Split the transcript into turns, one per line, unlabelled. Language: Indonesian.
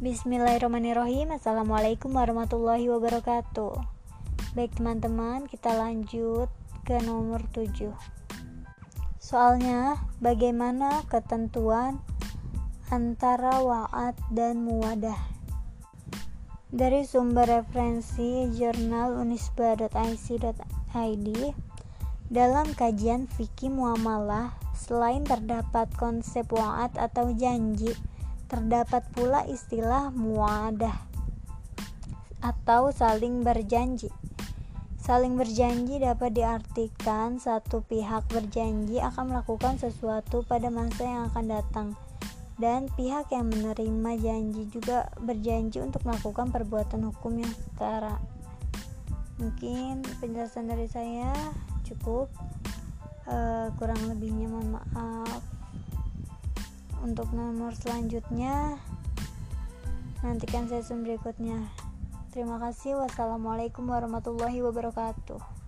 Bismillahirrahmanirrahim. Assalamualaikum warahmatullahi wabarakatuh. Baik teman-teman kita lanjut ke nomor 7 Soalnya bagaimana ketentuan antara wa'ad dan muwadah? Dari sumber referensi jurnal unisba.ic.id Dalam kajian fikih muamalah selain terdapat konsep wa'ad atau janji Terdapat pula istilah muadah atau saling berjanji. Saling berjanji dapat diartikan satu pihak berjanji akan melakukan sesuatu pada masa yang akan datang dan pihak yang menerima janji juga berjanji untuk melakukan perbuatan hukum yang setara. Mungkin penjelasan dari saya cukup. Uh, kurang lebihnya mohon maaf untuk nomor selanjutnya. Nantikan sesi berikutnya. Terima kasih. Wassalamualaikum warahmatullahi wabarakatuh